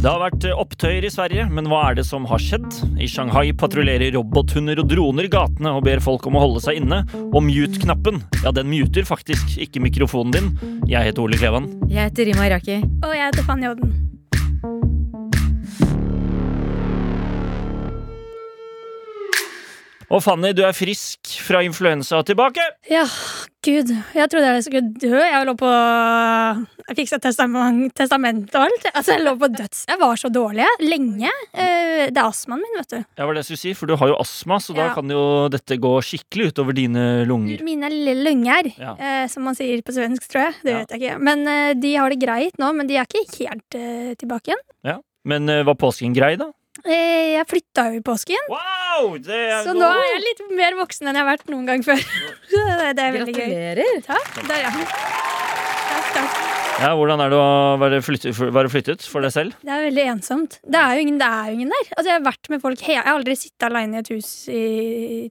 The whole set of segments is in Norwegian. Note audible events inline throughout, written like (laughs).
Det har vært eh, opptøyer i Sverige, men hva er det som har skjedd? I Shanghai patruljerer robothunder og droner gatene og ber folk om å holde seg inne. Og mute-knappen, ja, den muter faktisk ikke mikrofonen din. Jeg heter Ole Klevan. Jeg heter Rima Iraki. Og jeg heter Fanny Odden. Og Fanny, du er frisk fra influensa tilbake. Ja, gud. Jeg trodde jeg skulle dø. Jeg lå på Jeg fiksa testament, testament og alt. Altså, jeg lå på døds... Jeg var så dårlig. Lenge. Eh, Det er astmaen min, vet du. Ja, var det jeg skulle si, for du har jo astma, så da kan jo dette gå skikkelig utover dine lunger. Mine lunger, Ja. eh, som man sier på svensk, tror jeg. Det Ja. vet jeg ikke. Men eh, de har det greit nå, men de er ikke helt tilbake igjen. Ja. Men var påsken grei, da? Eh, jeg flytta jo i påsken, Wow! Det er så nå er jeg litt mer voksen enn jeg har vært noen gang før. (laughs) Det er veldig gøy. Gratulerer. Takk. Der, ja. Takk, takk. Ja, Hvordan er det å være flyttet, være flyttet for deg selv? Det er veldig ensomt. Det er jo ingen, det er jo ingen der. Altså, jeg har vært med folk Jeg har aldri sittet alene i et hus i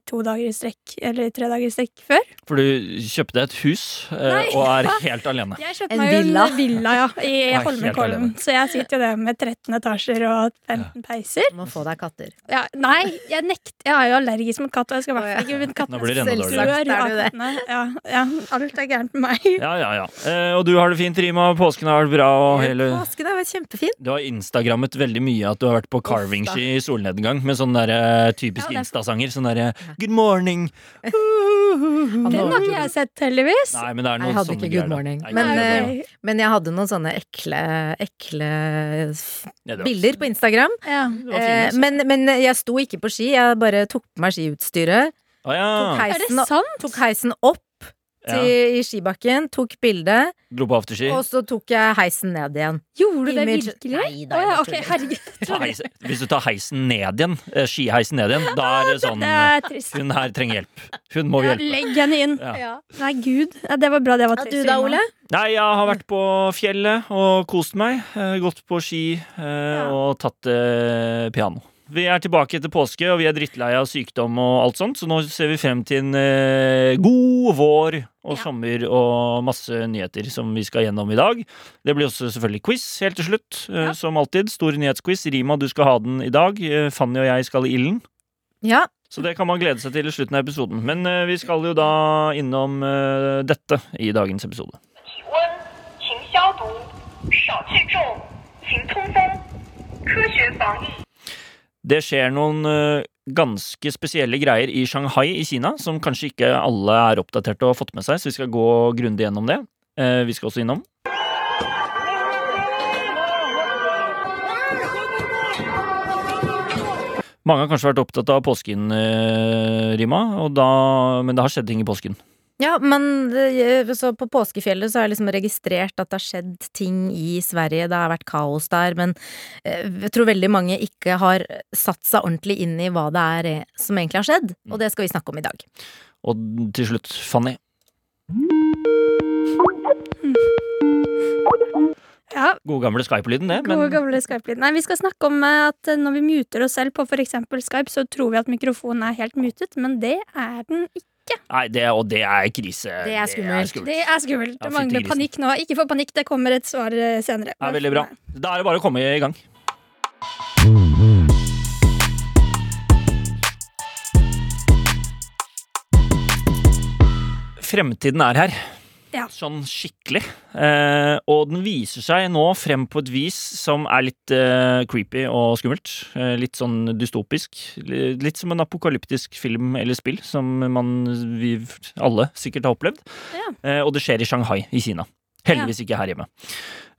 to dager i strekk, eller tre dager i strekk før. For du kjøpte et hus eh, Nei. og er (laughs) helt alene. Jeg kjøpte En meg jo villa. en villa ja, i (laughs) Holmenkollen. Så jeg sitter jo der med 13 etasjer og 15 peiser. Du må få deg katter. Ja, nei, jeg nekter. Jeg er jo allergisk mot katt, og jeg skal i hvert fall ikke enda Selvsagt er du det. Ja, ja, alt er gærent med meg. Ja, ja, ja. Eh, og du har det fint, Rima. Påsken har vært bra. Og hele... Påsken har vært kjempefin. Du har instagrammet veldig mye at du har vært på carvingski i solnedgang med sånne der, eh, typiske Ja, instasanger. Sånn derre Good morning. Den har ikke jeg sett, heldigvis. Nei, men det er Jeg noen hadde sånne ikke good morning. Nei, Men, ikke eh. Men jeg hadde noen sånne ekle, ekle Ja, var- bilder på Instagram. Ja. var fine, Eh, altså. men, men jeg sto ikke på ski, jeg bare tok på meg skiutstyret. Oh, ja. Tok Er det heisen, sant? tok heisen opp ja. i skibakken, tok bilde, Dro på afterski. og så tok jeg heisen ned igjen. Gjorde du det virkelig? Nei, da, oh, ja, jeg herregud. (laughs) Hvis du tar heisen ned igjen, eh, skiheisen ned igjen, da er det sånn Det er trist. Hun her trenger hjelp. Hun må Ja, hjelpe. legg henne inn. Ja. Nei, gud. Ja, det var bra det var trist. du da, Ole? Nei, jeg har vært på fjellet og kost meg. eh, Gått på ski eh, og tatt eh, piano. Vi er tilbake etter påske, og vi er drittlei av sykdom og alt sånt, så nå ser vi frem til en eh, god vår og Ja. sommer og masse nyheter som vi skal gjennom i dag. Det blir også selvfølgelig quiz helt til slutt, eh, Ja. som alltid. Stor nyhetsquiz. Rima, du skal ha den i dag. Eh, Fanny og jeg skal i ilden. Ja, Så det kan man glede seg til i slutten av episoden. Men eh, vi skal jo da innom eh, dette i dagens episode. 体温，勤消毒，少聚众，勤通风，科学防疫。 Det skjer noen eh, ganske spesielle greier i Shanghai i Kina, som kanskje ikke alle er oppdatert og har fått med seg, så vi skal gå grundig gjennom det. Eh, vi skal også innom Mange har kanskje vært opptatt av påsken, eh, Rima, da, men det har skjedd ting i påsken. Ja, men så på påskefjellet så har jeg liksom registrert at det har skjedd ting i Sverige. Det har vært kaos der, men eh, jeg tror veldig mange ikke har satt seg ordentlig inn i hva det er som egentlig har skjedd. Og det skal vi snakke om i dag. Og til slutt, Fanny. Ja, Gode gamle Skype-lyden, det. gode gamle Skype-lyden. Nei, vi skal snakke om eh, at eh, når vi muter oss selv på f.eks. Skype, så tror vi at mikrofonen er helt mutet, men det er den ikke. Nei, det, og det er krise. Det er skummelt. Det er skummelt. Det mangler panikk nå. Ikke få panikk, det kommer et svar eh, senere. Det er veldig bra. Da er det bare å komme i gang. Fremtiden er her. Ja. Sånn skikkelig. Eh, og den viser seg nå frem på et vis som er litt eh, creepy og skummelt. Eh, litt sånn dystopisk. Litt som en apokalyptisk film eller spill som man, vi alle sikkert har opplevd. Ja. Eh, og det skjer i Shanghai i Kina. Heldigvis ikke her hjemme.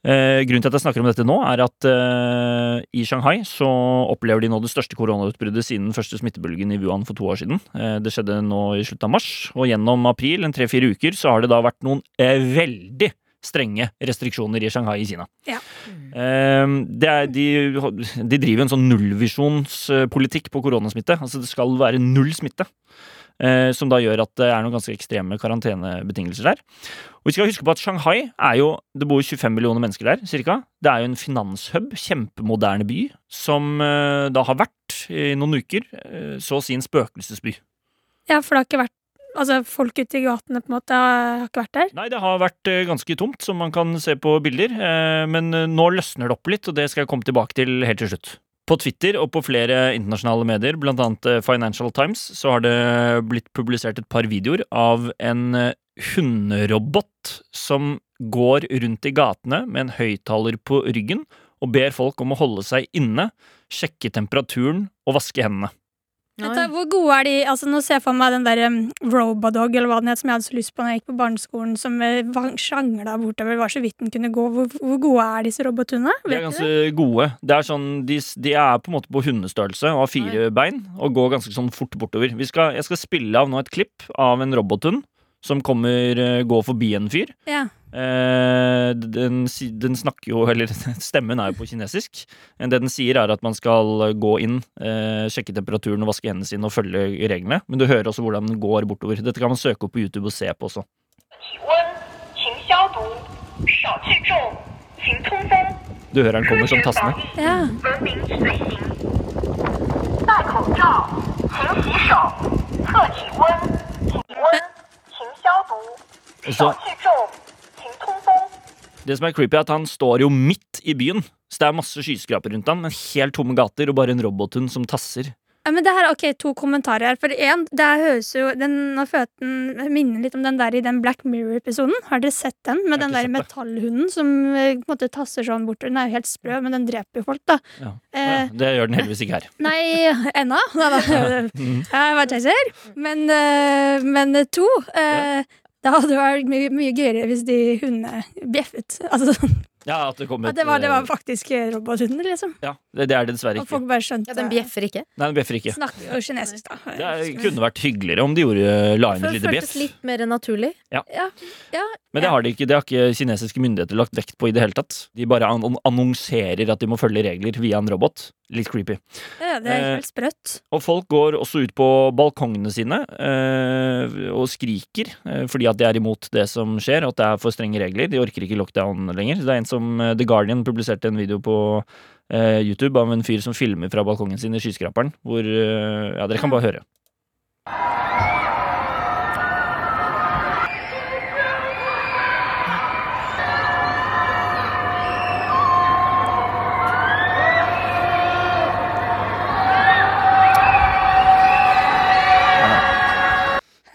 Eh, grunnen til at jeg snakker om dette nå, er at eh, i Shanghai så opplever de nå det største koronautbruddet siden den første smittebølgen i Wuhan for to år siden. Eh, det skjedde nå i slutten av mars, og gjennom april, en tre-fire uker, så har det da vært noen eh, veldig strenge restriksjoner i Shanghai i Kina. Ja. Eh, det er, de, de driver en sånn nullvisjonspolitikk på koronasmitte. Altså det skal være null smitte. Eh, som da gjør at det er noen ganske ekstreme karantenebetingelser der. Og vi skal huske på at Shanghai er jo Det bor 25 millioner mennesker der, cirka. Det er jo en finanshub, kjempemoderne by, som eh, da har vært i noen uker eh, så å si en spøkelsesby. Ja, for det har ikke vært Altså, folk ute i gatene på en måte har ikke vært der. Nei, det har vært ganske tomt, som man kan se på bilder. Men nå løsner det opp litt, og det skal jeg komme tilbake til helt til slutt. På Twitter og på flere internasjonale medier, annet eh, Financial Times, så har det blitt publisert et par videoer av en eh, hunderobot som går rundt i gatene med en høyttaler på ryggen og ber folk om å holde seg inne, sjekke temperaturen og vaske hendene. Vet hvor gode er de altså Nå ser jeg for meg den der um, Robodog, eller hva den het, som jeg hadde så lyst på når jeg gikk på barneskolen, som uh, sjangla bortover, var så vidt den kunne gå. Hvor, hvor gode er disse robothundene? De er ganske du gode. Det er sånn, de, de er på en måte på hundestørrelse og har fire bein og går ganske sånn fort bortover. Vi skal, jeg skal spille av nå et klipp av en robothund som kommer eh, gå forbi en fyr. Ja. Eh, den, den, snakker jo Eller (laughs) stemmen er jo på kinesisk. Eh, det den sier, er at man skal gå inn, eh, sjekke temperaturen og vaske hendene sine og følge reglene. Men du hører også hvordan den går bortover. Dette kan man søke opp på YouTube og se på også. Du hører den kommer som tassene. Ja. Og så det som er creepy, er at han står jo midt i byen. Så det er masse skyskraper rundt han, men helt tomme gater og bare en robothund som tasser. Ja, men det her, ok, To kommentarer her. For en, det her høres jo den, Nå den minner litt om den der i den Black Mirror-episoden. Har dere sett den? Med har den der metallhunden som eh, på en måte tasser sånn bortover. Den er jo helt sprø, men den dreper jo folk, da. Ja. Eh, Ja, det gjør den heldigvis ikke her. Nei, ennå. (laughs) Jeg vet ikke, ser. Men, men to eh, Det hadde vært mye, mye gøyere hvis de hundene bjeffet. Altså, Ja, at det kom at ja, det var, det var eh, faktisk robothunder, liksom. Ja, det, det er det dessverre ikke. Og folk bare skjønte Ja, den bjeffer ikke. Nei, den bjeffer ikke. Snakker jo kinesisk, da. Det er- kunne vært hyggeligere om de gjorde, la inn et det bjeff. føltes litt mer naturlig. Ja, ja, Men det har de ikke, det har ikke kinesiske myndigheter lagt vekt på i det hele tatt. De bare annonserer at de må følge regler via en robot. Litt creepy. ja, det er Eh, helt sprøtt. Og folk går også ut på balkongene sine eh, og skriker eh, fordi at de er imot det som skjer, og at det er for strenge regler. De orker ikke lockdown lenger. Det er en som eh, The Guardian publiserte en video på eh, YouTube av en fyr som filmer fra balkongen sin i skyskraperen, hvor eh, Ja, dere kan bare høre.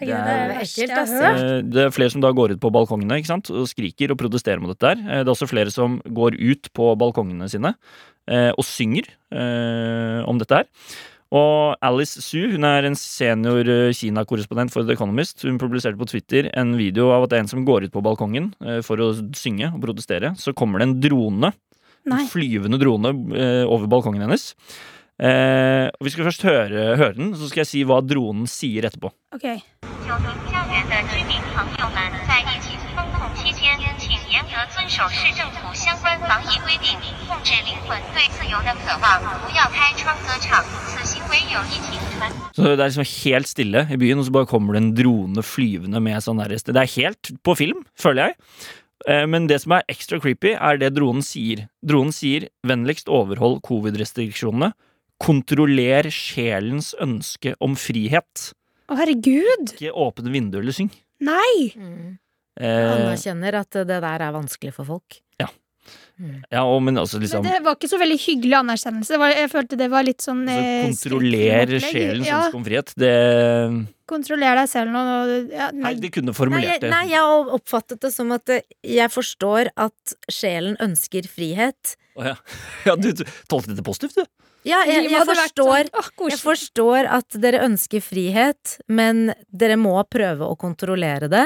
Det er det ekkelt, hørt. Eh, Det er flere som da går ut på balkongene ikke sant? og skriker og protesterer mot dette. her. Eh, Det er også flere som går ut på balkongene sine eh, og synger eh, om dette her. Og Alice Su hun er en senior Kina-korrespondent for The Economist. Hun publiserte på Twitter en video av at det er en som går ut på balkongen for å synge og protestere. Så kommer det en drone, Nei. en flyvende drone, over balkongen hennes. Eh, og Vi skal først høre, høre, den, så skal jeg si hva dronen sier etterpå. Okay. Så det er liksom helt stille i byen, og så bare kommer det en drone flyvende med sånn der Det er helt på film, føler jeg. Eh, men det som er ekstra creepy, er det dronen sier. Dronen sier 'vennligst overhold covid-restriksjonene', Kontroller sjelens ønske om frihet. Å, herregud! Ikke åpne vinduer eller syng. Nei! Mm. Eh, Anerkjenner at det der er vanskelig for folk. ja, og, men altså liksom Men det var ikke så veldig hyggelig anerkjennelse. Var, jeg følte det var litt sånn altså, eh, Kontroller sjelens ja, ønske om frihet. Det Kontroller deg selv nå. Ja, Nei, nei. de kunne formulert det. nei, jeg har oppfattet det som at eh, jeg forstår at sjelen ønsker frihet. Å, ja. (laughs) ja, du tolket dette positivt, du. Ja, jeg, jeg, jeg forstår sånn, Jeg forstår at dere ønsker frihet, men dere må prøve å kontrollere det.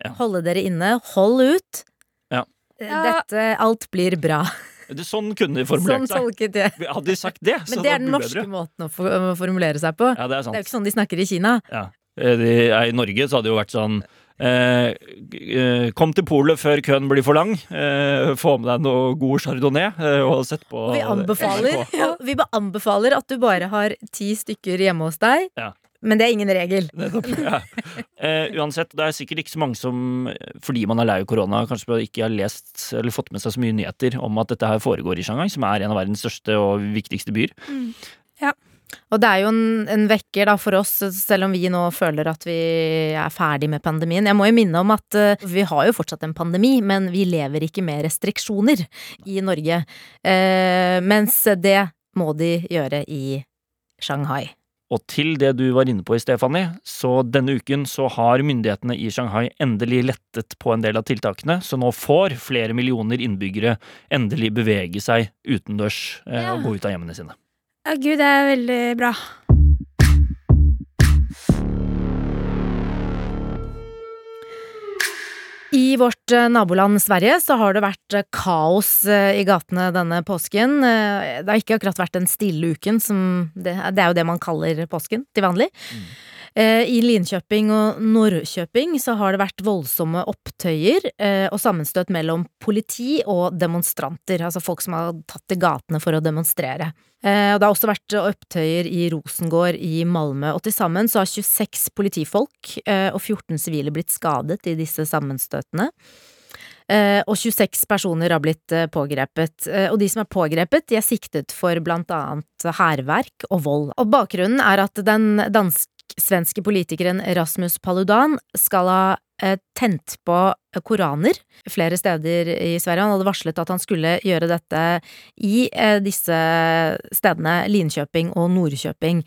Ja. Holde dere inne. Hold ut. Ja. Eh, Dette Alt blir bra. det. Sånn kunne de Sånn formulert seg. tolket jeg. Hadde de sagt det, så Men det er den norske bedre. måten å, for, å formulere seg på. Ja, det er Det er jo ikke sånn de snakker i Kina. Ja. Eh, I Norge så hadde det jo vært sånn eh, eh, Kom til polet før køen blir for lang. Eh, få med deg noe god chardonnay eh, og sett på vi anbefaler, (laughs) ja, vi anbefaler at du bare har ti stykker hjemme hos deg. Ja. Men det er ingen regel. Nettopp. Ja. Eh, uansett, det er sikkert ikke så mange som, fordi man er lei av korona, kanskje ikke har lest eller fått med seg så mye nyheter om at dette her foregår i Shanghai, som er en av verdens største og viktigste byer. Og det er jo en, en vekker da for oss, selv om vi nå føler at vi er ferdig med pandemien. Jeg må jo minne om at uh, vi har jo fortsatt en pandemi, men vi lever ikke med restriksjoner i Norge. Uh, mens det må de gjøre i Shanghai. Og til det du var inne på i Stefanie, så denne uken så har myndighetene i Shanghai endelig lettet på en del av tiltakene, så nå får flere millioner innbyggere endelig bevege seg utendørs uh, og gå ut av hjemmene sine. Ja, gud, det er veldig bra. I vårt eh, naboland Sverige så har det vært eh, kaos eh, i gatene denne påsken. Det har ikke akkurat vært den stille uken, som det, det er jo det man kaller påsken til vanlig. Eh, I Linkjøping og Norrköping så har det vært voldsomme opptøyer eh, og sammenstøt mellom politi og demonstranter, altså folk som har tatt til gatene for å demonstrere. Eh, det har også vært opptøyer i Rosengård i Malmö, og til sammen så har 26 politifolk eh, og 14 sivile blitt skadet i disse sammenstøtene. Eh, og 26 personer har blitt eh, pågrepet. Eh, og de som er pågrepet, de er siktet for blant annet hærverk og vold. Og bakgrunnen er at den dansk-svenske politikeren Rasmus Paludan skal ha eh, tent på koraner flere steder i Sverige. Han hadde varslet at han skulle gjøre dette i eh, disse stedene Linköping og Nordkjøping.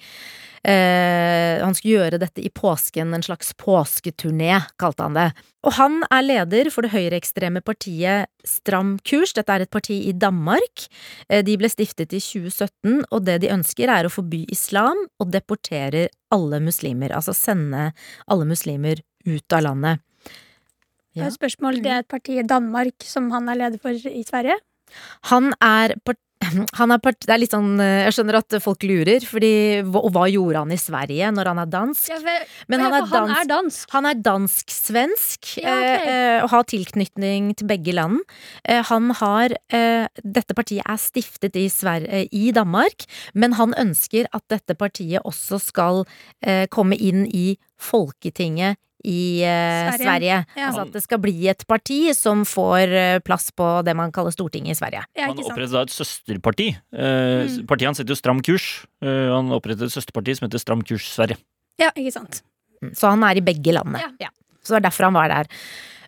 Eh, han skulle gjøre dette i påsken, en slags påsketurné, kalte han det. Og han er leder for det høyreekstreme partiet Stram kurs. Dette er et parti i Danmark. Eh, de ble stiftet i 2017, og det de ønsker er å forby islam og deportere alle muslimer. Altså sende alle muslimer ut av landet. Ja. spørsmål. Det er et parti i Danmark som han er leder for i Sverige. Han er part part er sånn eh, Jeg skjønner at folk lurer, fordi Og hva gjorde han i Sverige når han er dansk? Ja, for, Men han er dansk, han er dansk. Han er dansk-svensk Ja, okay. eh, eh, og har tilknytning til begge land. Eh, han har eh, Dette partiet er stiftet i, Sver eh, i Danmark, men han ønsker at dette partiet også skal eh, komme inn i Folketinget i uh, Sverige. Sverige. Ja. Altså at det skal bli et parti som får uh, plass på det man kaller Stortinget i Sverige. Ja, Han opprettet da et søsterparti. Uh, Mm. Partiet hans heter jo Stram kurs. Eh, han opprettet et søsterparti som heter Stram kurs Sverige. Ja, ikke sant. Mm, Så han er i begge landene. Ja. Så det er derfor han var der.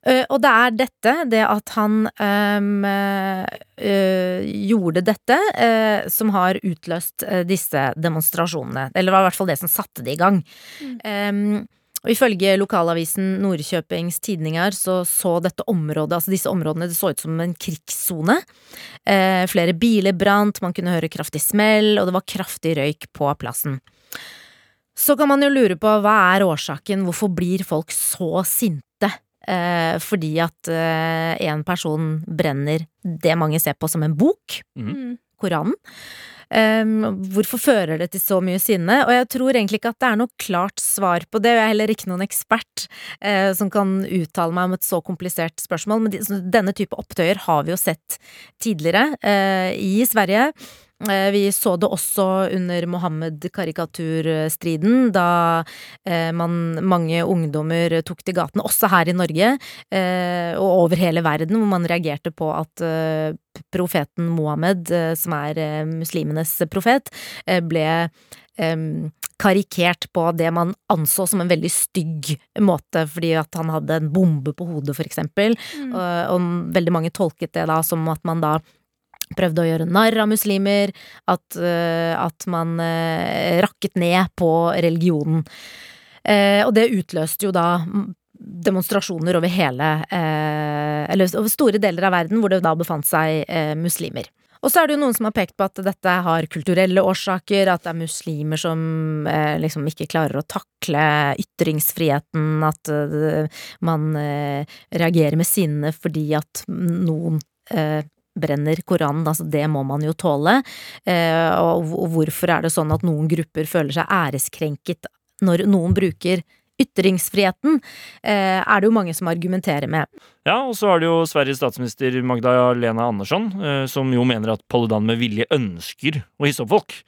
Eh, og det er dette, det at han ehm, eh, gjorde dette, eh, som har utløst disse demonstrasjonene. Eller det var i hvert fall det som satte det i gang. Mm. Ehm, og ifølge lokalavisen Nordkjøpings Tidninger så så dette området, altså disse områdene, det så ut som en krigssone. Eh, flere biler brant, man kunne høre kraftig smell, og det var kraftig røyk på plassen. Så kan man jo lure på hva er årsaken, hvorfor blir folk så sinte? Eh, fordi at eh, en person brenner det mange ser på som en bok. Mm. Koranen. Um, hvorfor fører det til så mye sinne? Og jeg tror egentlig ikke at det er noe klart svar på det, og jeg er heller ikke noen ekspert uh, som kan uttale meg om et så komplisert spørsmål, men de, denne type opptøyer har vi jo sett tidligere uh, i Sverige. Eh, Vi så det også under Mohammed-karikaturstriden, da eh, man, mange ungdommer tok til gatene, også her i Norge, eh, og over hele verden, hvor man reagerte på at profeten Mohammed, som er muslimenes profet, ble karikert på det man anså som en veldig stygg måte, fordi at han hadde en bombe på hodet, for eksempel. Mm. Og, og veldig mange tolket det da som at man da prøvde å gjøre narr av muslimer, at, eh, at man eh, rakket ned på religionen. Eh, og det utløste jo da demonstrasjoner over hele Eller over store deler av verden hvor det da befant seg muslimer. Og så er det jo noen som har pekt på at dette har kulturelle årsaker, at det er muslimer som eh, liksom ikke klarer å takle ytringsfriheten, at eh, man eh, reagerer med sinne fordi at noen brenner Koranen, altså det må man jo tåle. Eh, og, hvorfor er det sånn at noen grupper føler seg æreskrenket når noen bruker ytringsfriheten, eh, er det jo mange som argumenterer med. Ja, og så har det jo Sveriges statsminister Magdalena Andersson, eh, som jo mener at Paludan med vilje ønsker å hisse opp folk.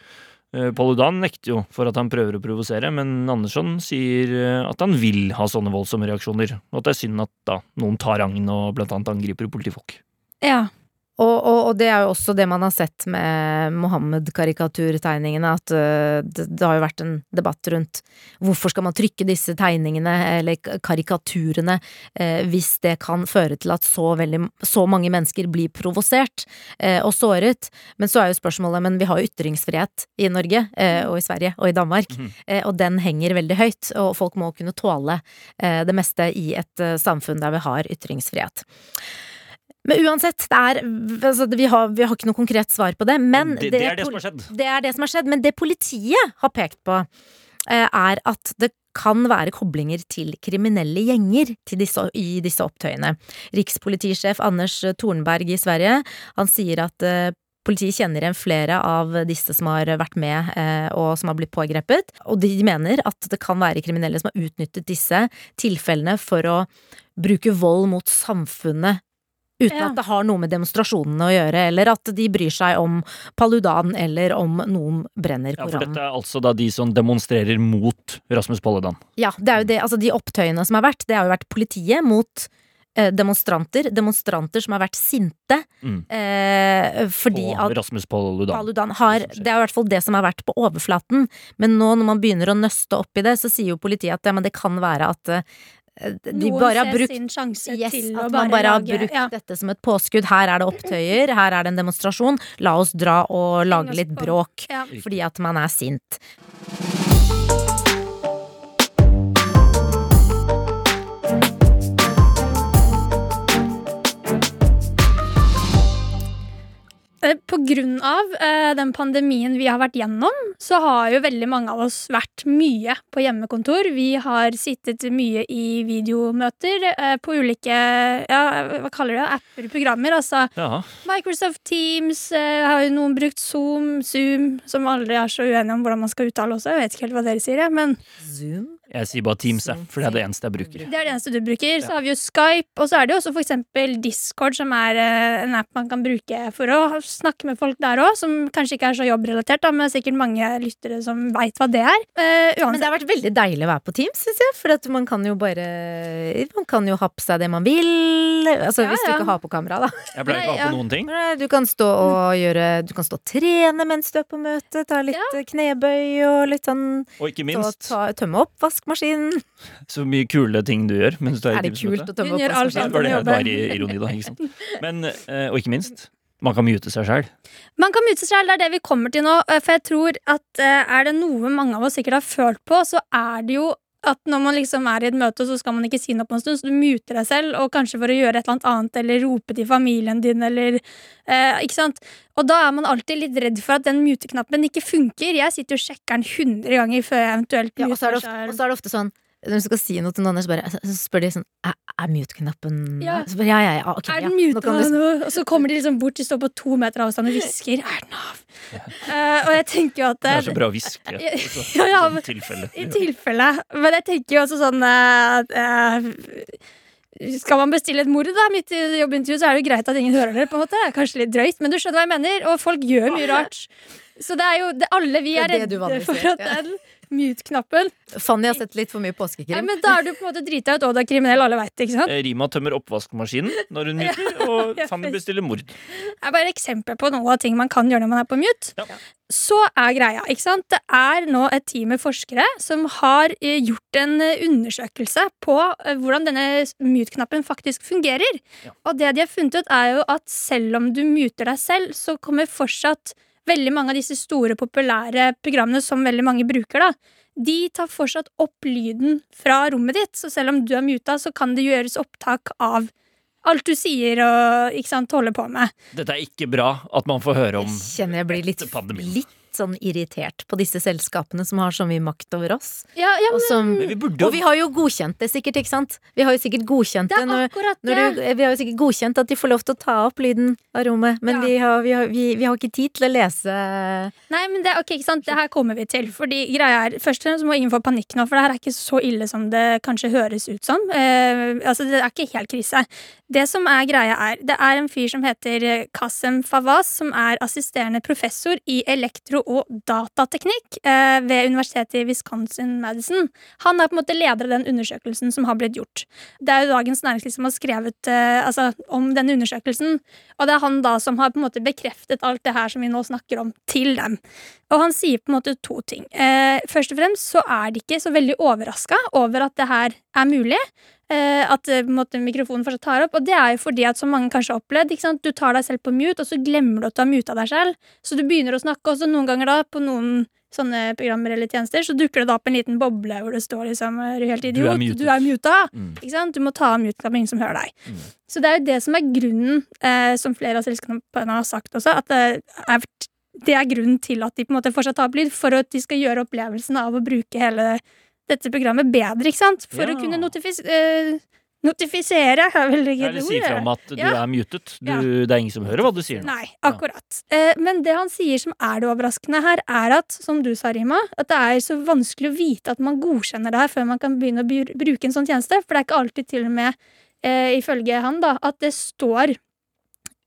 Paludan nekter jo for at han prøver å provosere, men Andersson sier at han vil ha sånne voldsomme reaksjoner, og at det er synd at da noen tar agn og blant annet angriper politifolk. Ja. Og, og, og det er jo også det man har sett med Mohammed-karikaturtegningene, at øh, det, det har jo vært en debatt rundt hvorfor skal man trykke disse tegningene, eller karikaturene, eh, hvis det kan føre til at så, veldig, så mange mennesker blir provosert eh, og såret. Men så er jo spørsmålet, men vi har jo ytringsfrihet i Norge, eh, og i Sverige, og i Danmark, mm. og den henger veldig høyt, og folk må kunne tåle det meste i et samfunn der vi har ytringsfrihet. Men uansett, det er, altså, vi, har, vi har ikke noe konkret svar på det. Men det, det er det som har skjedd. det er det som har skjedd. Men det politiet har pekt på, eh, er at det kan være koblinger til kriminelle gjenger til disse, i disse opptøyene. Rikspolitisjef Anders Tornberg i Sverige, han sier at eh, Politiet kjenner igjen flere av disse som har vært med eh, og som har blitt pågrepet. Og de mener at det kan være kriminelle som har utnyttet disse tilfellene for å bruke vold mot samfunnet uten Ja. at det har noe med demonstrasjonene å gjøre, eller at de bryr seg om Paludan, eller om noen brenner Koranen. Ja, for dette er altså da de som demonstrerer mot Rasmus Paludan. Ja, det er jo det, altså de opptøyene som har vært, det har jo vært politiet mot eh, demonstranter. Demonstranter som har vært sinte Mm. eh, fordi Og at Rasmus Paludan. Paludan har Det er i hvert fall det som har vært på overflaten. Men nå når man begynner å nøste opp i det, så sier jo politiet at ja, men det kan være at eh, de Noen bare har brukt sin sjanse Yes, til å at man bare har lage brukt ja. dette som et påskudd. Her er det opptøyer, her er det en demonstrasjon. La oss dra og lage litt bråk. Ja. Fordi at man er sint. Eh, På grunn av eh, den pandemien vi har vært gjennom, så har jo veldig mange av oss vært mye på hjemmekontor. Vi har sittet mye i videomøter eh, på ulike ja, hva kaller det, apper, programmer. Altså Ja. Microsoft Teams, eh, har jo noen brukt Zoom, Zoom, som aldri er så uenige om hvordan man skal uttale også. Jeg vet ikke helt hva dere sier, jeg, men Zoom. Jeg sier bare Teams, for det er det eneste jeg bruker. det er det eneste du bruker. Så har vi jo Skype, og så er det jo også eksempel Discord, som er eh, en app man kan bruke for å snakke med folk der òg, som kanskje ikke er så jobbrelatert, da, men sikkert mange lyttere som veit hva det er. Uh, Men det har vært veldig deilig å være på Teams, syns jeg. For at man kan jo bare Man kan jo ha på seg det man vil. Altså Ja, hvis du ja. ikke har på kamera, da. Jeg pleier ikke å ha på ja. noen ting. Du kan stå og gjøre Du kan stå og trene mens du er på møte. Ta litt knebøy og litt sånn Og ikke minst ta, Tømme oppvaskmaskinen. så mye kule ting du gjør mens du er Er i det kult å tømme Hun gjør det var ironi, da. Ikke sant? Men, eh, og ikke minst, man kan mute seg sjæl. Man kan mute seg selv, det er det vi kommer til nå. eh, For jeg tror at eh, er det noe mange av oss sikkert har følt på, så er det jo at når man liksom er i et møte, så skal man ikke si noe på en stund, så du muter deg selv, og kanskje for å gjøre et eller annet eller rope til familien din, eller eh, Ikke sant? Og da er man alltid litt redd for at den muteknappen ikke funker. Jeg sitter og sjekker den 100 ganger før jeg eventuelt Ja, og så er muter det ofte, og så er det ofte sånn når du skal si noe til noen, så, bare, så spør de sånn Er, er mute-knappen Ja. Så bare, ja, ja, ja, ok, Er ja. den Nå muta kan du- nå? Og så kommer de liksom bort, de står på to meter avstand og hvisker. Er den av? Eh, og jeg tenker jo at Det er så bra å hviske. Ja, (laughs) ja, ja, i tilfelle. I tilfelle. Men jeg tenker jo også sånn eh, uh, Skal man bestille et mord da, midt i jobbintervjuet, så er det jo greit at ingen hører det. på en måte Kanskje litt drøyt, men du skjønner hva jeg mener. Og folk gjør mye rart. Så det er jo det, alle vi er er det du redde for at den mute-knappen Fanny har sett litt for mye påskekrim. Ja, men Da er du på en måte drita ut, og du er kriminell, alle veit det. ikke sant? Eh, Rima tømmer oppvaskmaskinen når hun muter, (laughs) og Fanny bestiller mord. Det er bare eksempel på noe av ting man kan gjøre når man er på mute. Ja. Så er greia, ikke sant? Det er nå et team med forskere som har eh, gjort en eh, undersøkelse på hvordan denne mute-knappen faktisk fungerer. Ja. Og det de har funnet ut, er jo at selv om du muter deg selv, så kommer fortsatt veldig mange av disse store, populære programmene som veldig mange bruker, da. De tar fortsatt opp lyden fra rommet ditt, så selv om du er muta, så kan det gjøres opptak av alt du sier og ikke sant, holder på med. Dette er ikke bra at man får høre om Jeg kjenner jeg blir litt, pandemien. Litt sånn irritert på disse selskapene som har så mye makt over oss. Ja, ja Og, som, Men vi burde og vi har jo godkjent det sikkert, ikke sant? Vi har jo sikkert godkjent Det det. Når, når du, vi har jo sikkert godkjent at de får lov til å ta opp lyden av rommet, men Ja. vi, har, vi, har, vi, vi har ikke tid til å lese Nei, men det, okay, ikke sant? det her kommer vi til. Fordi greia er, Først og fremst må ingen få panikk nå, for det her er ikke så ille som det kanskje høres ut som. Eh, altså, Det er ikke helt krise. Det som er greia er, Det er en fyr som heter Kasem Fawaz, som er assisterende professor i elektro- og datateknikk eh, ved universitetet i Wisconsin-Madison. Han er på en måte leder av den undersøkelsen som har blitt gjort. Det er jo Dagens Næringsliv som har skrevet eh, altså, om denne undersøkelsen, og det er han da som har på en måte bekreftet alt det her som vi nå snakker om, til dem. Og han sier på en måte to ting. Eh, først og fremst så er de ikke så veldig overraska over at det her er mulig. Eh, at eh, måte, mikrofonen fortsatt tar opp. Og det er jo fordi at som mange kanskje har opplevd, du tar deg selv på mute, og så glemmer du at du har muta deg selv. Så du begynner å snakke, og så noen ganger da, på noen sånne programmer eller tjenester, så dukker det da opp en liten boble hvor det står liksom Er du helt Du er idiot? Du er muta. Mm. Ikke sant? Du må ta av mute-knappen, ingen som hører deg. Mm. Så det er jo det som er grunnen, eh, som flere av selskapene har sagt også, at det er, det er grunnen til at de på en måte fortsatt tar opp lyd, for at de skal gjøre opplevelsen av å bruke hele dette programmet bedre, ikke sant? For Ja. å kunne notifis uh, notifisere, er vel ikke Eller si fra om at du Ja. er mutet. Du, Ja. Det er ingen som hører hva du sier nå. Nei, akkurat. Uh, men det han sier som er det overraskende her, er at, som du sa, Rima, at det er så vanskelig å vite at man godkjenner det her før man kan begynne å bruke en sånn tjeneste. For det er ikke alltid til og med, uh, ifølge han, da, at det står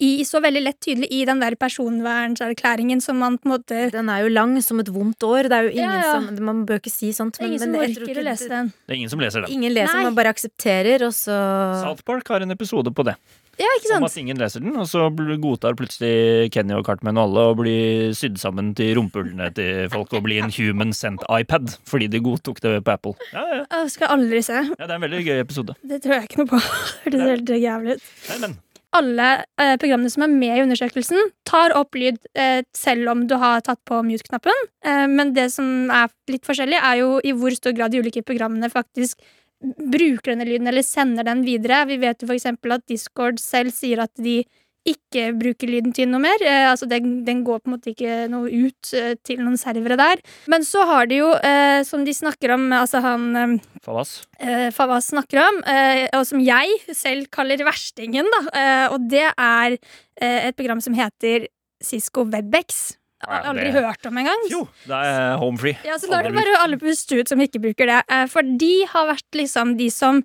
i, så veldig lett tydelig i den der personvernserklæringen som man på en måte Den er jo lang som et vondt år. Det er jo ingen Ja, ja. som Man bør ikke si sånt. Det er ingen som jeg orker å lese den. Det er ingen som leser den. Ingen leser, Nei. man bare aksepterer, og så South Park har en episode på det. Ja, ikke Om sant? at ingen leser den, og så godtar plutselig Kenny og Cartman og alle å bli sydd sammen til rumpehullene til folk og bli en human sent iPad fordi de godtok det på Apple. Ja, ja, Jeg skal aldri se. ja, det er en veldig gøy episode. Det tror jeg ikke noe på. (laughs) Hørtes helt jævlig ut. Nei, men alle eh, programmene som er med i undersøkelsen, tar opp lyd eh, selv om du har tatt på mute-knappen. Eh, men det som er litt forskjellig, er jo i hvor stor grad de ulike programmene faktisk bruker denne lyden eller sender den videre. Vi vet jo eksempel at Discord selv sier at de ikke bruker lyden til noe mer. Eh, altså den, den går på en måte ikke noe ut eh, til noen servere der. Men så har de jo, eh, som de snakker om, altså han eh, Fawaz. eh, Fawaz snakker om, eh, og som jeg selv kaller verstingen, da. Eh, og det er et program som heter Cisco Webex. Jeg har aldri det- hørt om engang. Jo, det er home free. Ja, så da er det bare alle på ut som ikke bruker det. For de har vært liksom de som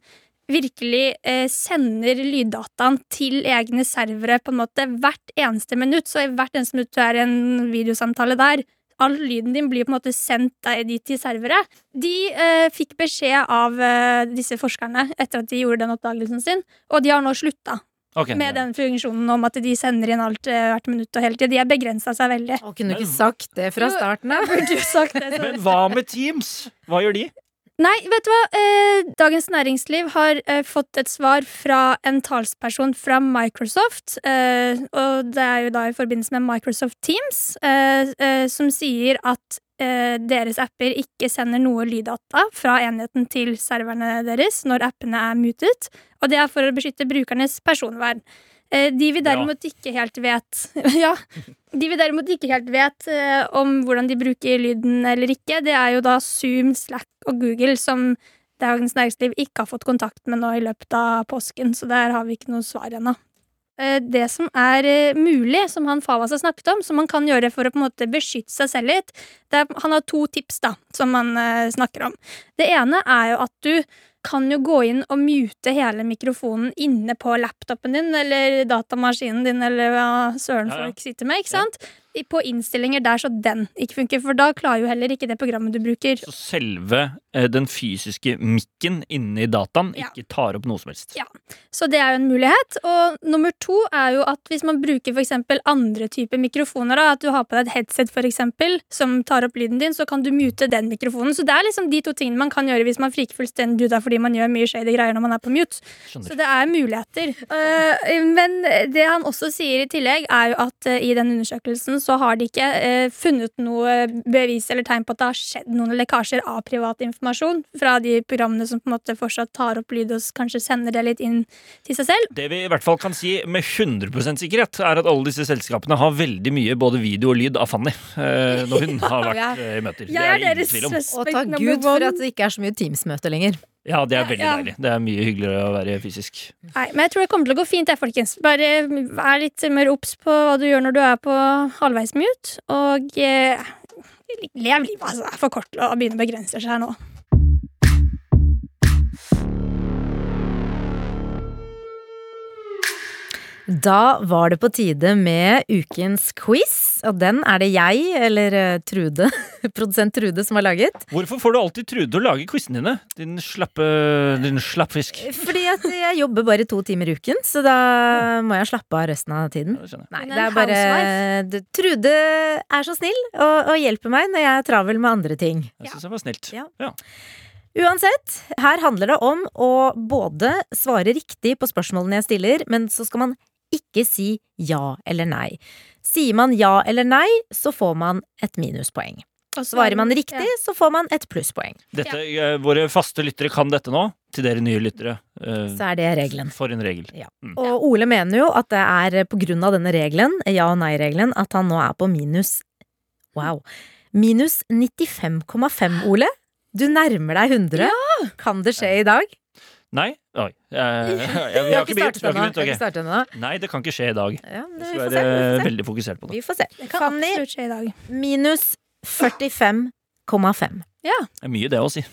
virkelig eh, sender lyddataen til egne servere på en måte hvert eneste minutt. Så i hvert eneste minutt du er i en videosamtale der, all lyden din blir på en måte sendt deg dit til servere. De eh, fikk beskjed av eh, disse forskerne etter at de gjorde den oppdagelsen sin, og de har nå slutta Okay, med den funksjonen om at de sender inn alt eh, hvert minutt og hele tida. De har begrensa seg veldig. Å, kunne du ikke sagt det fra starten av? Men hva med Teams? Hva gjør de? Nei, vet du hva? Eh, Dagens Næringsliv har eh, fått et svar fra en talsperson fra Microsoft. Eh, og det er jo da i forbindelse med Microsoft Teams, som sier at deres apper ikke sender noe lyddata fra enheten til serverne deres når appene er mutet. Og det er for å beskytte brukernes personvern. Eh, de vi derimot ikke helt vet (laughs) Ja. De vi derimot ikke helt vet eh, om hvordan de bruker lyden eller ikke, det er jo da Zoom, Slack og Google som Dagens Næringsliv ikke har fått kontakt med nå i løpet av påsken, så der har vi ikke noe svar ennå. Eh, Det som er mulig, som han Favas har snakket om, som man kan gjøre for å på en måte beskytte seg selv litt, er, han har to tips da, som han snakker om. Det ene er jo at du kan jo gå inn og mute hele mikrofonen inne på laptopen din eller datamaskinen din eller hva søren Ja, ja. folk sitter med, ikke sant? I- På innstillinger der så den ikke funker, for da klarer jo heller ikke det programmet du bruker. Så selve eh, den fysiske mikken inni dataen Ja. ikke tar opp noe som helst. Ja. Så det er jo en mulighet. Og nummer to er jo at hvis man bruker for eksempel andre typer mikrofoner, da, at du har på deg et headset for eksempel, som tar opp lyden din, så kan du mute den mikrofonen. Så det er liksom de to tingene man kan gjøre hvis man friker fullstendig ut av fordi man gjør mye shady greier når man er på mute. Så det er muligheter. Uh, men det han også sier i tillegg, er jo at uh, i den undersøkelsen så har de ikke eh, funnet noe bevis eller tegn på at det har skjedd noen lekkasjer av privat informasjon fra de programmene som på en måte fortsatt tar opp lyd og kanskje sender det litt inn til seg selv. Det vi i hvert fall kan si med 100% sikkerhet, er at alle disse selskapene har veldig mye både video og lyd av Fanny eh, når hun (laughs) har vært Ja. eh, i møter. Det Jeg er ingen deres tvil om. Og takk Gud for at det ikke er så mye Teams-møte lenger. Ja, det er veldig Ja. deilig. Det er mye hyggeligere å være fysisk. Nei, men jeg tror det kommer til å gå fint, jeg, folkens. Bare vær litt mer obs på hva du gjør når du er på halvveis mute, og eh, lev livet, altså. Det er for kort til å begynne å begrense seg her nå. Da var det på tide med ukens quiz, og den er det jeg, eller eh, Trude, (laughs) produsent Trude, som har laget. Hvorfor får du alltid Trude å lage quizene dine? Din slappe Din slappfisk. Fordi at jeg jobber bare to timer i uken, så da må jeg slappe av resten av tiden. Ja, det. Nei, er det er bare. Trude er så snill og, og hjelper meg når jeg er travel med andre ting. Jeg syns det var snilt. Ja. Ja. Uansett, her handler det om å både svare riktig på spørsmålene jeg stiller, men så skal man ikke si ja eller nei. Sier man ja eller nei, så får man et minuspoeng. Og Svarer man riktig, Ja. så får man et plusspoeng. Dette, eh, Våre faste lyttere kan dette nå. Til dere nye lyttere. eh, Så er det regelen. For en regel. Og Ole mener jo at det er på grunn av denne regelen, ja- og nei-regelen, at han nå er på minus Wow. Minus 95,5, Ole. Du nærmer deg 100. Kan det skje i dag? Nei? Oi. Eh, (laughs) jeg, vi har ikke begynt. Vi har ikke begynt, startet ennå. Nei, det kan ikke skje i dag. Ja, men vi får se. Vi får se. veldig fokusert på det. Vi får se. Det kan Fanny, absolutt skje i dag. minus 45,5. Det er mye, det å si.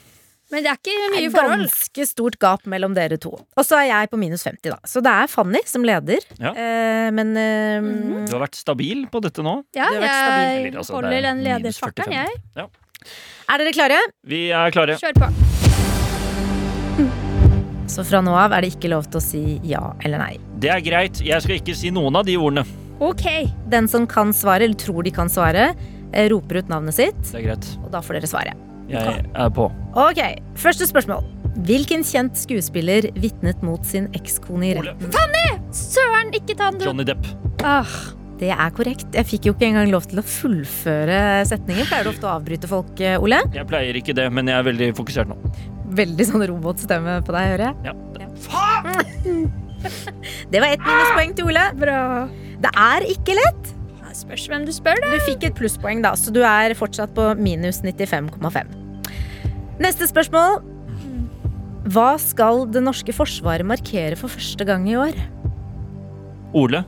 Men det er ikke Det mye er forhold. ganske stort gap mellom dere to. Og så er jeg på minus 50, da. Så det er Fanny som leder. Ja. Eh, men eh, Mhm. Du har vært stabil på dette nå. Ja, har vært jeg Eller, altså, det holder er den minus lederfarten, 45. jeg. er dere klare? Vi er klare. Kjør på. Så fra nå av er det ikke lov til å si ja eller nei. Det er greit. Jeg skal ikke si noen av de ordene. Ok. Den som kan svare, eller tror de kan svare, eh, roper ut navnet sitt, Det er greit. og da får dere svare. Jeg er på. Ok, første spørsmål. Hvilken kjent skuespiller vitnet mot sin ekskone i Ole. Fanny! Søren, ikke ta den, du. Johnny Depp. Ah, Det er korrekt. Jeg fikk jo ikke engang lov til å fullføre setningen. Pleier du ofte å avbryte folk, eh, Ole? Jeg pleier ikke det, men jeg er veldig fokusert nå. Veldig sånn robotstemme på deg, hører jeg. Ja. (laughs) Det var ett minuspoeng til Ole. bra. Det er ikke lett. Det spørs hvem du spør, da. Du fikk et plusspoeng, da, så du er fortsatt på minus 95,5. Neste spørsmål. Hva skal det norske forsvaret markere for første gang i år? Ole.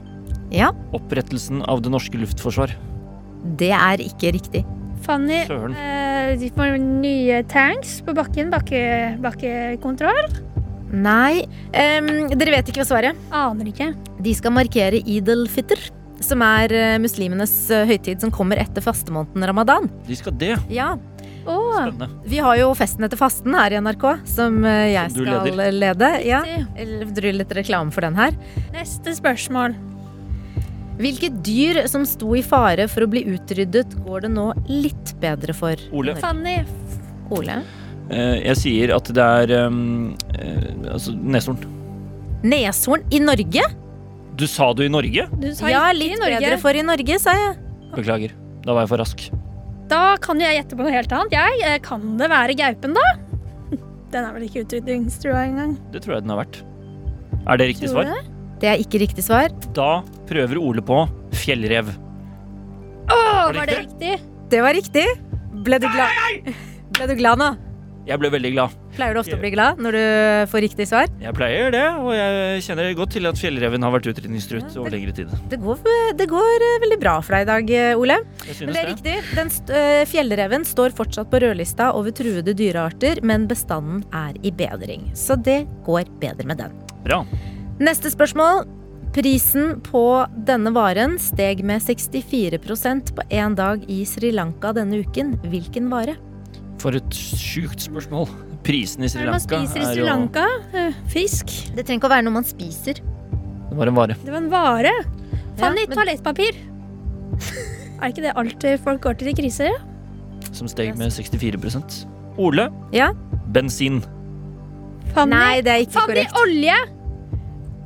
Ja, Opprettelsen av det norske luftforsvar. det er ikke riktig. Fanny, Søren. eh, de får nye tanks på bakken. Bakke, bakkekontroll. Nei. Um, dere vet ikke hva svaret er. Aner ikke. De skal markere Idel al-Fitr, som er eh, muslimenes eh, høytid som kommer etter fastemåneden ramadan. De skal det. Ja, Oh. Spennende. Vi har jo Festen etter fasten her i NRK, som eh, jeg Som skal leder. lede. Ja. driver litt reklame for den her. Neste spørsmål. Hvilket dyr som sto i fare for å bli utryddet, går det nå litt bedre for? Ole. Fanny. Ole. Eh, jeg sier at det er um, altså neshorn. Neshorn i Norge? Du sa du i Norge? Du sa Ja, litt Norge. bedre for i Norge, sa jeg. Beklager. Da var jeg for rask. Da kan jo jeg gjette på noe helt annet. Jeg, Kan det være gaupen, da? (laughs) Den er vel ikke utrydningstrua engang. Det tror jeg den har vært. Er det riktig Tror svar? du det? Det er ikke riktig svar. Da prøver Ole på fjellrev. Åh, Var det riktig? Det var riktig. Ble du glad? Ble du glad nå? Jeg ble veldig glad. Pleier du ofte å bli glad når du får riktig svar? Jeg pleier det, og jeg kjenner godt til at fjellreven har vært utrydningstruet over lengre tid. Det går, det går eh, veldig bra for deg i dag, eh, Ole. Men det er det. riktig. Den st øh, fjellreven står fortsatt på rødlista over truede dyrearter, men bestanden er i bedring. Så det går bedre med den. Bra. Neste spørsmål. Prisen på denne varen steg med 64% på én dag i Sri Lanka denne uken. Hvilken vare? For et sjukt spørsmål. Prisen i Sri Sri er det man Lanka spiser i Sri Lanka? Eh, Fisk. Det trenger ikke å være noe man spiser. Det var en vare. Det var en vare. Fanny, men- toalettpapir. (laughs) er ikke det alt folk går til i kriser? som steg med 64% Ole. Ja? Bensin. Fanny, Nei, det er ikke Fanny korrekt. olje!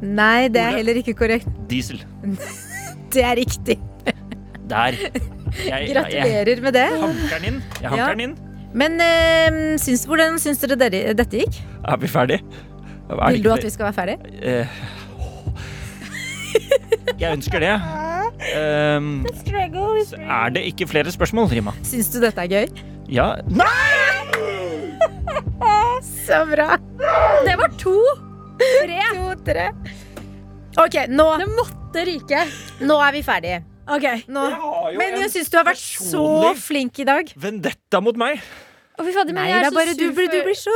Nei, det er Ole. heller ikke korrekt. Diesel. (laughs) Det er riktig. Der. Jeg, jeg, jeg Gratulerer med det. hanker den inn. Jeg hanker Ja. den inn. Men øh, syns, hvordan syns dere dere- dette gikk? Er vi ferdig? Er Vil du at vi skal være ferdig? Eh, Jeg ønsker det. Um, er det ikke flere spørsmål, Rima? Syns du dette er gøy? Ja Nei! (laughs) Så bra. Det var to. Tre. To, tre. Ok, nå, Det måtte ryke. nå er vi ferdige. Okay. Nå. har jo Men jeg syns du har vært så flink i dag. Vendetta mot meg. Fy fader, men Nei, jeg det er, er bare så du, sur du for blir så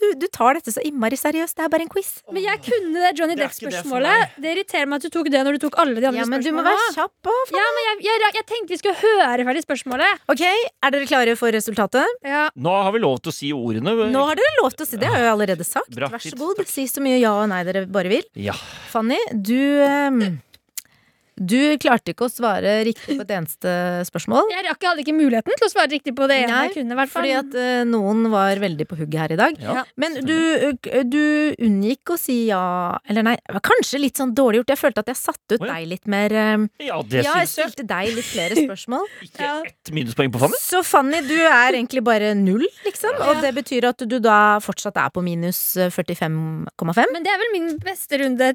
du, du tar dette så innmari seriøst. Det er bare en quiz. Men jeg kunne det Johnny ikke det for Depp-spørsmålet. Det, irriterer meg at du tok det når du tok alle de andre Ja, men du må være kjapp også, Ja, men jeg, jeg, jeg tenkte vi skulle høre ferdig spørsmålet. Ok, er dere klare for resultatet? Ja. Nå har vi lov til å si ordene. Nå har dere lov til å si det. har jeg jo allerede sagt. Bra, Vær så god. takk. Si så mye ja og nei dere bare vil. Ja. Fanny, du ehm, Du klarte ikke å svare riktig på et eneste spørsmål. Jeg rakk, hadde ikke muligheten til å svare riktig på det ene Nei, jeg kunne. i hvert fall. Fordi at uh, noen var veldig på hugget her i dag. Ja. Men du, eh, du unngikk å si ja Eller nei, det var kanskje litt sånn dårlig gjort. Jeg følte at jeg satte ut oh, ja. deg litt mer uh, ja, det Ja, jeg jeg. stilte deg litt flere (laughs) spørsmål. Ikke Ja. ett minuspoeng på Fanny. Så Fanny, du er egentlig bare null, liksom. Og det betyr at du da fortsatt er på minus eh, 45,5. Men det er vel min beste runde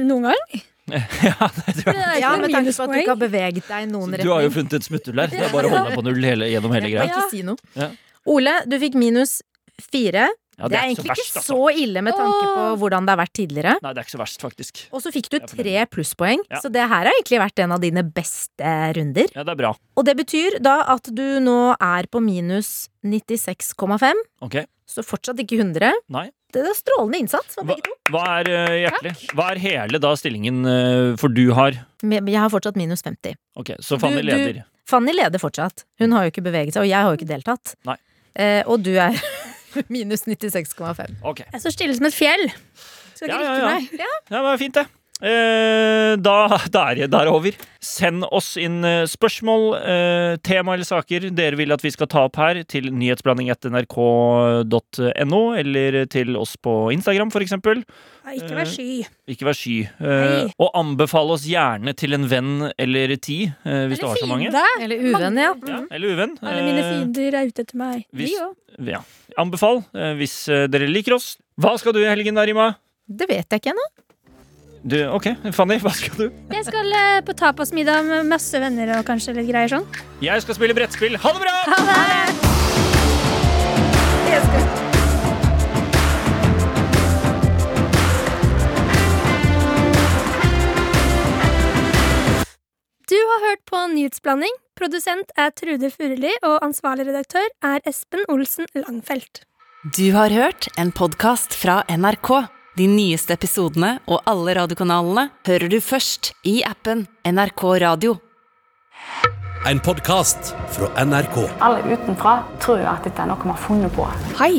noen gang. (laughs) ja, det tror jeg. Ja, med tanke på at du ikke har beveget deg i noen Du har jo funnet et smutthull der. Det er bare å holde deg på null hele, gjennom hele greia. ikke si noe. Ja. Ole, du fikk minus fire. Ja, det er ikke egentlig verst, ikke altså. så ille med tanke på hvordan det har vært tidligere. Nei, det er ikke så verst, faktisk. Og så fikk du tre plusspoeng, Ja. så det her har egentlig vært en av dine beste runder. Ja, det er bra. Og det betyr da at du nå er på minus 96,5, Ok. så fortsatt ikke 100. Nei. Det er strålende innsats fra begge to. hva er eh, hjertelig? Hva er hele da stillingen eh, For du har Jeg har fortsatt minus 50. Ok, så Fanny Du- du- leder. Fanny leder fortsatt. Hun har jo ikke beveget seg, og jeg har jo ikke deltatt. Nei. Eh, og du er (laughs) minus 96,5. Ok. Jeg står stille som et fjell. Skal ikke ja, rikke ja. meg. Ja, det var fint, det. Eh, da, da, er det, er over. Send oss inn eh, spørsmål, eh, tema eller saker dere vil at vi skal ta opp her, til nyhetsblanding.nrk.no, eller til oss på Instagram, for eksempel. Nei, Ikke vær sky. Ikke vær sky. Nei. og anbefale oss gjerne til en venn eller ti, hvis eller du har så mange. fiende. Eller uvenn, ja. Ja, eller uvenn. Alle mine fiender er ute etter meg. hvis- òg. ja. Anbefal hvis dere liker oss. Hva skal du i helgen, da, Rima? Det vet jeg ikke ennå. Du, ok, Fanny, hva skal du? Jeg skal eh, på tapasmiddag med masse venner og kanskje litt greier sånn. Jeg skal spille brettspill. Ha det bra! Ha det! Du har hørt på Nyhetsblanding. Produsent er Trude Furuli, og ansvarlig redaktør er Espen Olsen Langfelt. Du har hørt en podkast fra NRK. De nyeste episodene og alle radiokanalene hører du først i appen NRK Radio. En podkast fra NRK. Alle utenfra tror jo at dette er noe vi har funnet på. Hei,